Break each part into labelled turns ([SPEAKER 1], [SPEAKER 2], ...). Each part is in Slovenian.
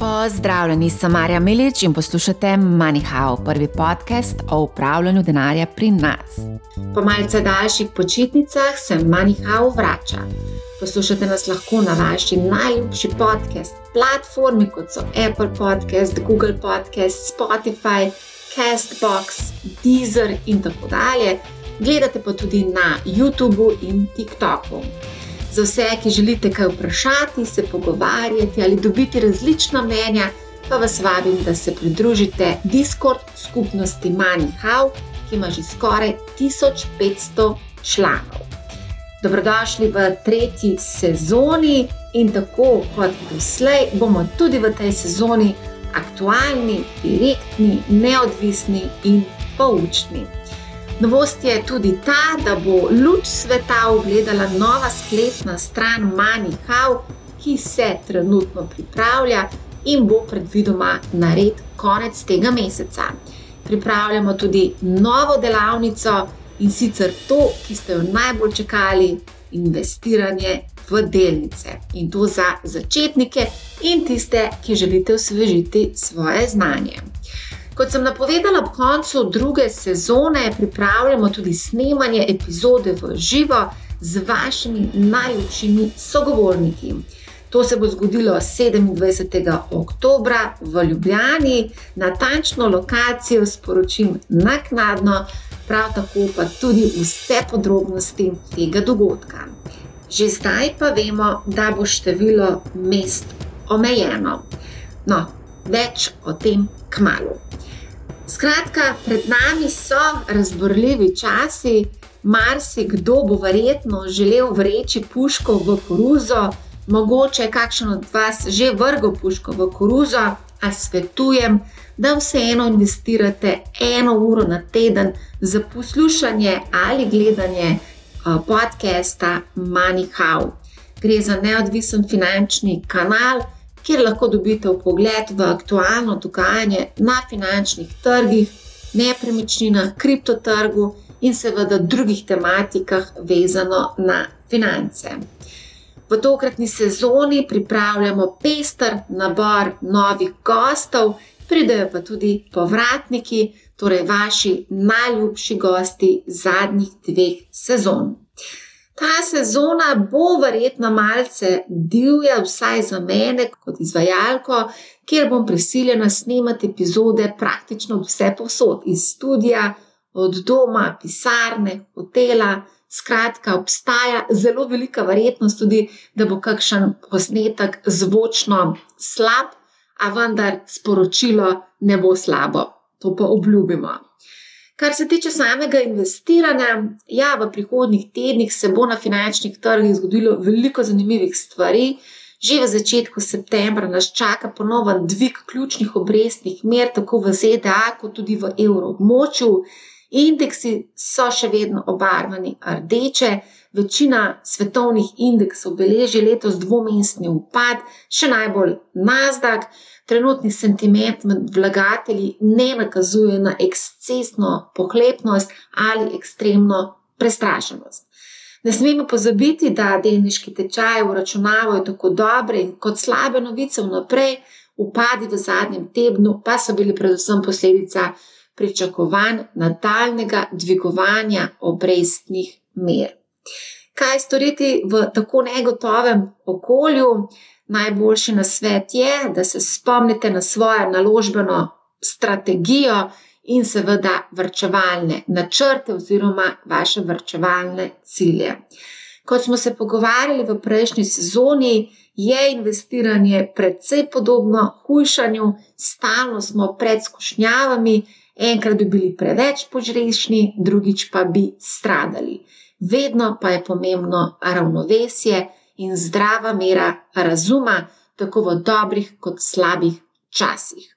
[SPEAKER 1] Pozdravljeni, sem Marja Milič in poslušate MoneyHow, prvi podcast o upravljanju denarja pri nas. Po malce daljših počitnicah se MoneyHow vrača. Poslušate nas lahko na vaši najljubši podcast platformi, kot so Apple Podcast, Google Podcast, Spotify, Castbox, Deezer in tako dalje. Gledate pa tudi na YouTubu in TikToku. Za vse, ki želite kaj vprašati, se pogovarjati ali dobiti različna mnenja, pa vas vabim, da se pridružite Discord skupnosti MoneyHow, ki ima že skoraj 1500 članov. Dobrodošli v tretji sezoni in tako kot doslej bomo tudi v tej sezoni aktualni, direktni, neodvisni in poučni. Novost je tudi ta, da bo luč sveta ugledala nova spletna stran MoneyHow, ki se trenutno pripravlja in bo predvidoma nared konec tega meseca. Pripravljamo tudi novo delavnico in sicer to, ki ste jo najbolj čakali, investiranje v delnice. In to za začetnike in tiste, ki želite osvežiti svoje znanje. Kot sem napovedala, ob koncu druge sezone pripravljamo tudi snemanje epizode v živo z vašimi najljubšimi sogovorniki. To se bo zgodilo 27. oktober v Ljubljani, natančno lokacijo sporočim naknadno, prav tako pa tudi vse podrobnosti tega dogodka. Že zdaj pa vemo, da bo število mest omejeno. No, več o tem k malu. Skratka, pred nami so razborljivi časi, marsikdo bo verjetno želel vreči puško v koruzo, mogoče kakšen od vas že vrgo puško v koruzo, a svetujem, da vseeno investirate eno uro na teden za poslušanje ali gledanje podcasta MoneyHow. Gre za neodvisen finančni kanal kjer lahko dobite pogled v aktualno dogajanje na finančnih trgih, nepremičninah, kriptotrgu in seveda drugih tematikah vezano na finance. V tokratni sezoni pripravljamo pester nabor novih gostov, pridejo pa tudi povratniki, torej vaši najljubši gosti zadnjih dveh sezon. Ta sezona bo verjetno malce divja, vsaj za mene, kot izvajalko, kjer bom prisiljena snemati epizode praktično vse posod, iz studia, od doma, pisarne, hotela. Skratka, obstaja zelo velika verjetnost tudi, da bo kakšen posnetek zvočno slab, a vendar sporočilo ne bo slabo. To pa obljubimo. Kar se tiče samega investiranja, ja, v prihodnih tednih se bo na finančnih trgih zgodilo veliko zanimivih stvari. Že v začetku septembra nas čaka ponoven dvig ključnih obrestnih mer, tako v ZDA, kot tudi v evroobmočju. Indeksi so še vedno obarvani rdeče, večina svetovnih indeksov beleži letos dvomestni upad, še najbolj Nasdaq. Trenutni sentiment med vlagatelji ne nakazuje na ekscesno pohlepnost ali ekstremno prestrašenost. Ne smemo pozabiti, da delniški tečaji uračunavajo tako dobre in kot slabe novice vnaprej, upadi v zadnjem tednu pa so bili predvsem posledica pričakovanj nadaljnega dvigovanja obrestnih mer. Kaj storiti v tako negotovem okolju? najboljši na svet je, da se spomnite na svojo naložbeno strategijo in seveda vrčevalne načrte oziroma vaše vrčevalne cilje. Kot smo se pogovarjali v prejšnji sezoni, je investiranje precej podobno hujšanju, stalno smo pred skušnjavami, enkrat bi bili preveč požrešni, drugič pa bi stradali. Vedno pa je pomembno ravnovesje, in zdrava mera razuma, tako v dobrih kot slabih časih.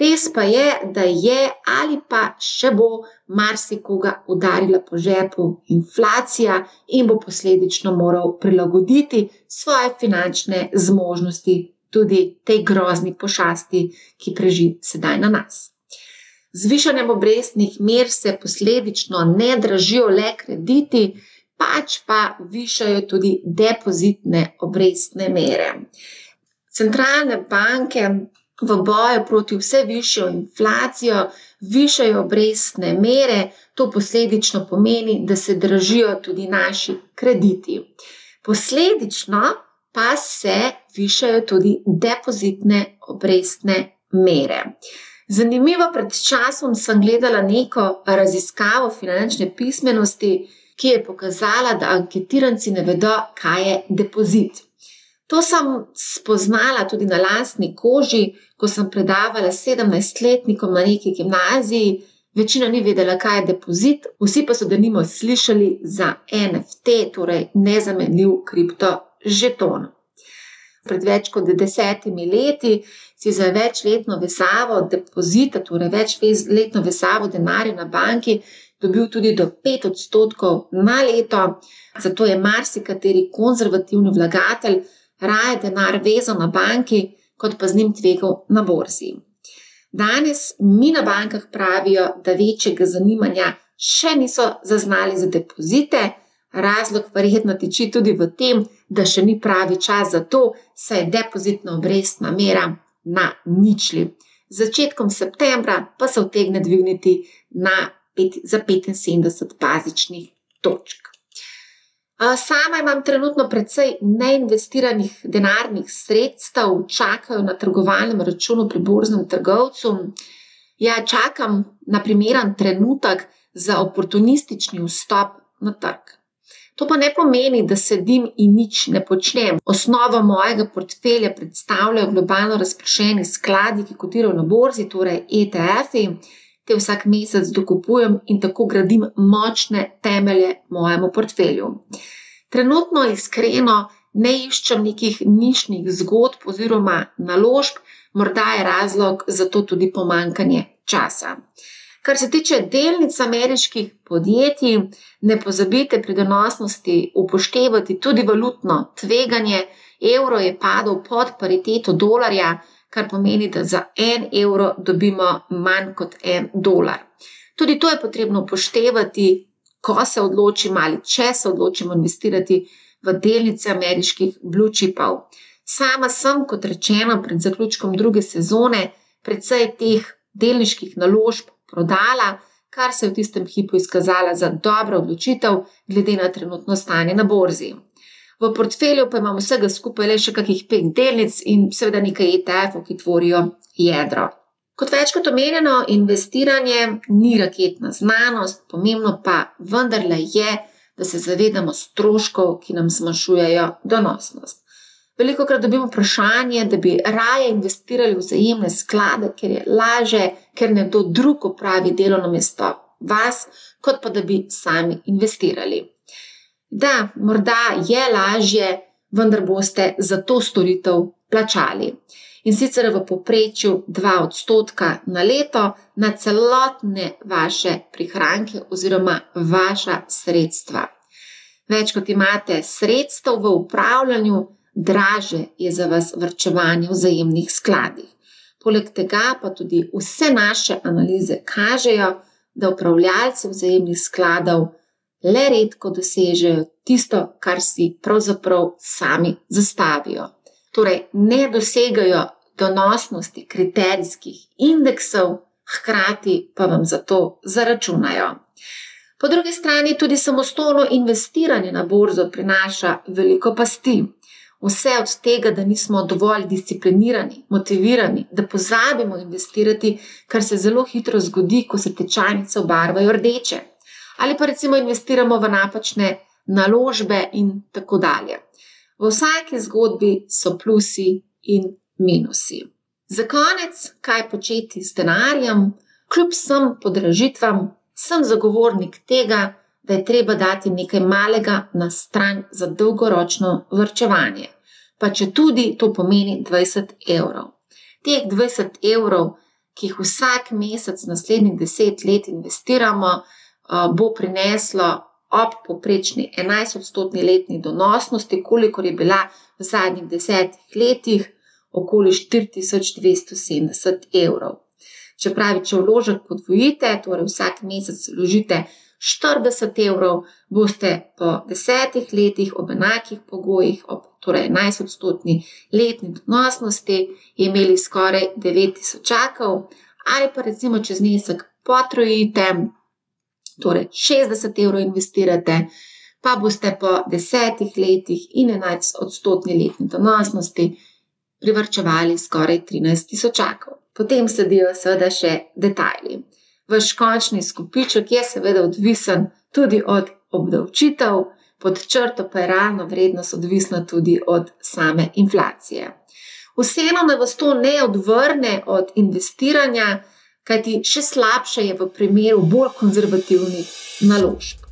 [SPEAKER 1] Res pa je, da je ali pa še bo marsikoga udarila po žepu inflacija in bo posledično moral prilagoditi svoje finančne zmožnosti tudi tej grozni pošasti, ki preži sedaj na nas. Z višanjem obrestnih mer se posledično ne dražijo le krediti, pač pa višajo tudi depozitne obrestne mere. Centralne banke v boju proti vse višjo inflacijo višajo obrestne mere, to posledično pomeni, da se dražijo tudi naši krediti. Posledično pa se višajo tudi depozitne obrestne mere. Zanimivo, pred časom sem gledala neko raziskavo finančne pismenosti, ki je pokazala, da anketiranci ne vedo, kaj je depozit. To sem spoznala tudi na lastni koži, ko sem predavala 17-letnikom na neki gimnaziji. Večina ni vedela, kaj je depozit, vsi pa so denimo slišali za NFT, torej nezamenljiv kriptožeton. Pred več kot desetimi leti si za večletno vesavo depozita, torej večletno vesavo denarja na banki, dobil tudi do 5 odstotkov na leto. Zato je marsikateri konzervativni vlagatelj raje denar vezal na banki, kot pa z njim tvegal na borzi. Danes mi na bankah pravijo, da večjega zanimanja še niso zaznali za depozite. Razlog verjetno tiči tudi v tem, da še ni pravi čas za to, saj je depozitna obrestna mera na ničli. Začetkom septembra pa se vtegne dvigniti na pet, za 75 bazičnih točk. Sama imam trenutno precej neinvestiranih denarnih sredstev, čakajo na trgovalnem računu pri borznem trgovcu. Ja, čakam na primeren trenutek za oportunistični vstop na trg. To pa ne pomeni, da sedim in nič ne počnem. Osnovo mojega portfelja predstavljajo globalno razpršeni skladi, ki kotirajo na borzi, torej ETF-i te vsak mesec dokupujem in tako gradim močne temelje mojemu portfelju. Trenutno iskreno ne iščem nekih nišnih zgodb oziroma naložb, morda je razlog za to tudi pomankanje časa. Kar se tiče delnic ameriških podjetij, ne pozabite pri donosnosti upoštevati tudi valutno tveganje. Evro je padel pod pariteto dolarja, kar pomeni, da za en evro dobimo manj kot en dolar. Tudi to je potrebno upoštevati, ko se odločimo ali če se odločimo investirati v delnice ameriških blue chipov. Sama sem, kot rečeno, pred zaključkom druge sezone predvsej teh delniških naložb prodala, kar se je v tistem hipu izkazala za dobro odločitev, glede na trenutno stanje na borzi. V portfelju pa imamo vsega skupaj le še kakih pet delnic in seveda nekaj ETF-ov, ki tvorijo jedro. Kot večkrat omenjeno, investiranje ni raketna znanost, pomembno pa vendarle je, da se zavedamo stroškov, ki nam zmanjšujejo donosnost. Veliko krat dobimo vprašanje, da bi raje investirali v vzajemne sklade, ker je laže, ker nekdo drug opravi delovno mesto vas, kot pa da bi sami investirali. Da, morda je lažje, vendar boste za to storitev plačali. In sicer v povprečju 2 odstotka na leto na celotne vaše prihranke oziroma vaša sredstva. Več kot imate sredstev v upravljanju, draže je za vas vrčevanje v vzajemnih skladih. Poleg tega pa tudi vse naše analize kažejo, da upravljalci vzajemnih skladov le redko dosežejo tisto, kar si pravzaprav sami zastavijo. Torej, ne dosegajo donosnosti kriterijskih indeksov, hkrati pa vam za to zaračunajo. Po drugi strani tudi samostojno investiranje na borzo prinaša veliko pasti. Vse od tega, da nismo dovolj disciplinirani, motivirani, da pozabimo investirati, kar se zelo hitro zgodi, ko se tečajnice obarvajo rdeče ali pa recimo investiramo v napačne naložbe in tako dalje. V vsaki zgodbi so plusi in minusi. Za konec, kaj početi s denarjem, kljub vsem podražitvam, sem zagovornik tega, da je treba dati nekaj malega na stran za dolgoročno vrčevanje, pa če tudi to pomeni 20 evrov. Teh 20 evrov, ki jih vsak mesec naslednjih 10 let investiramo, bo prineslo ob poprečni 11-odstotni letni donosnosti, kolikor je bila v zadnjih desetih letih, okoli 4270 evrov. Če pravi, če vložek podvojite, torej vsak mesec vložite 40 evrov, boste po desetih letih ob enakih pogojih, ob torej 11-odstotni letni donosnosti, imeli skoraj 9000 čakov, ali pa recimo če znesek potrojite, torej 60 evrov investirate, pa boste po desetih letih in 11-odstotni letni donosnosti privrčevali skoraj 13 tisočakov. Potem sledijo seveda še detajli. Vaš končni skupiček je seveda odvisen tudi od obdavčitev, pod črto pa je realna vrednost odvisna tudi od same inflacije. Vseeno naj vas to ne odvrne od investiranja, kajti še slabše je v primeru bolj konzervativnih naložb.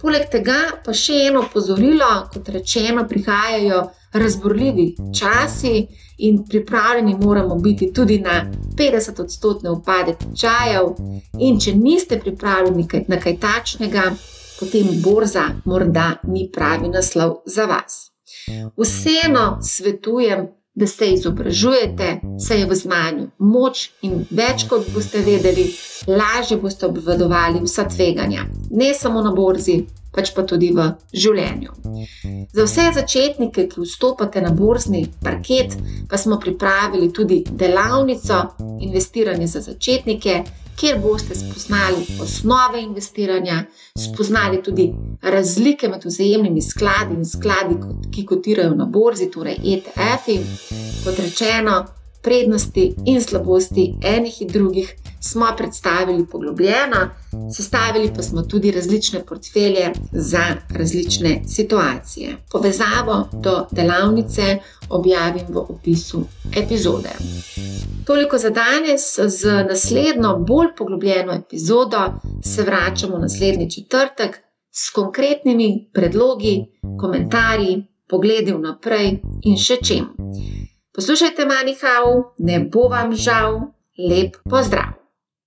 [SPEAKER 1] Poleg tega pa še eno pozorilo, kot rečeno, prihajajo razborljivi časi in pripravljeni moramo biti tudi na 50-odstotne upade tečajev. In če niste pripravljeni na kaj takšnega, potem borza morda ni pravi naslov za vas. Vseeno svetujem, da se izobražujete, se je v znanju moč in več kot boste vedeli, lažje boste obvladovali vsa tveganja, ne samo na borzi, pač pa tudi v življenju. Za vse začetnike, ki vstopate na borzni parket, pa smo pripravili tudi delavnico Investiranje za začetnike, kjer boste spoznali osnove investiranja, spoznali tudi razlike med vzajemnimi skladi in skladi, ki kotirajo na borzi, torej ETF-i. Kot rečeno, prednosti in slabosti enih in drugih smo predstavili poglobljeno, sestavili pa smo tudi različne portfelje za različne situacije. Povezavo do delavnice objavim v opisu epizode. Toliko za danes, z naslednjo, bolj poglobljeno epizodo se vračamo naslednji četrtek s konkretnimi predlogi, komentarji, pogledi vnaprej in še čem. Poslušajte, manjhau, ne bo vam žal, lep pozdrav!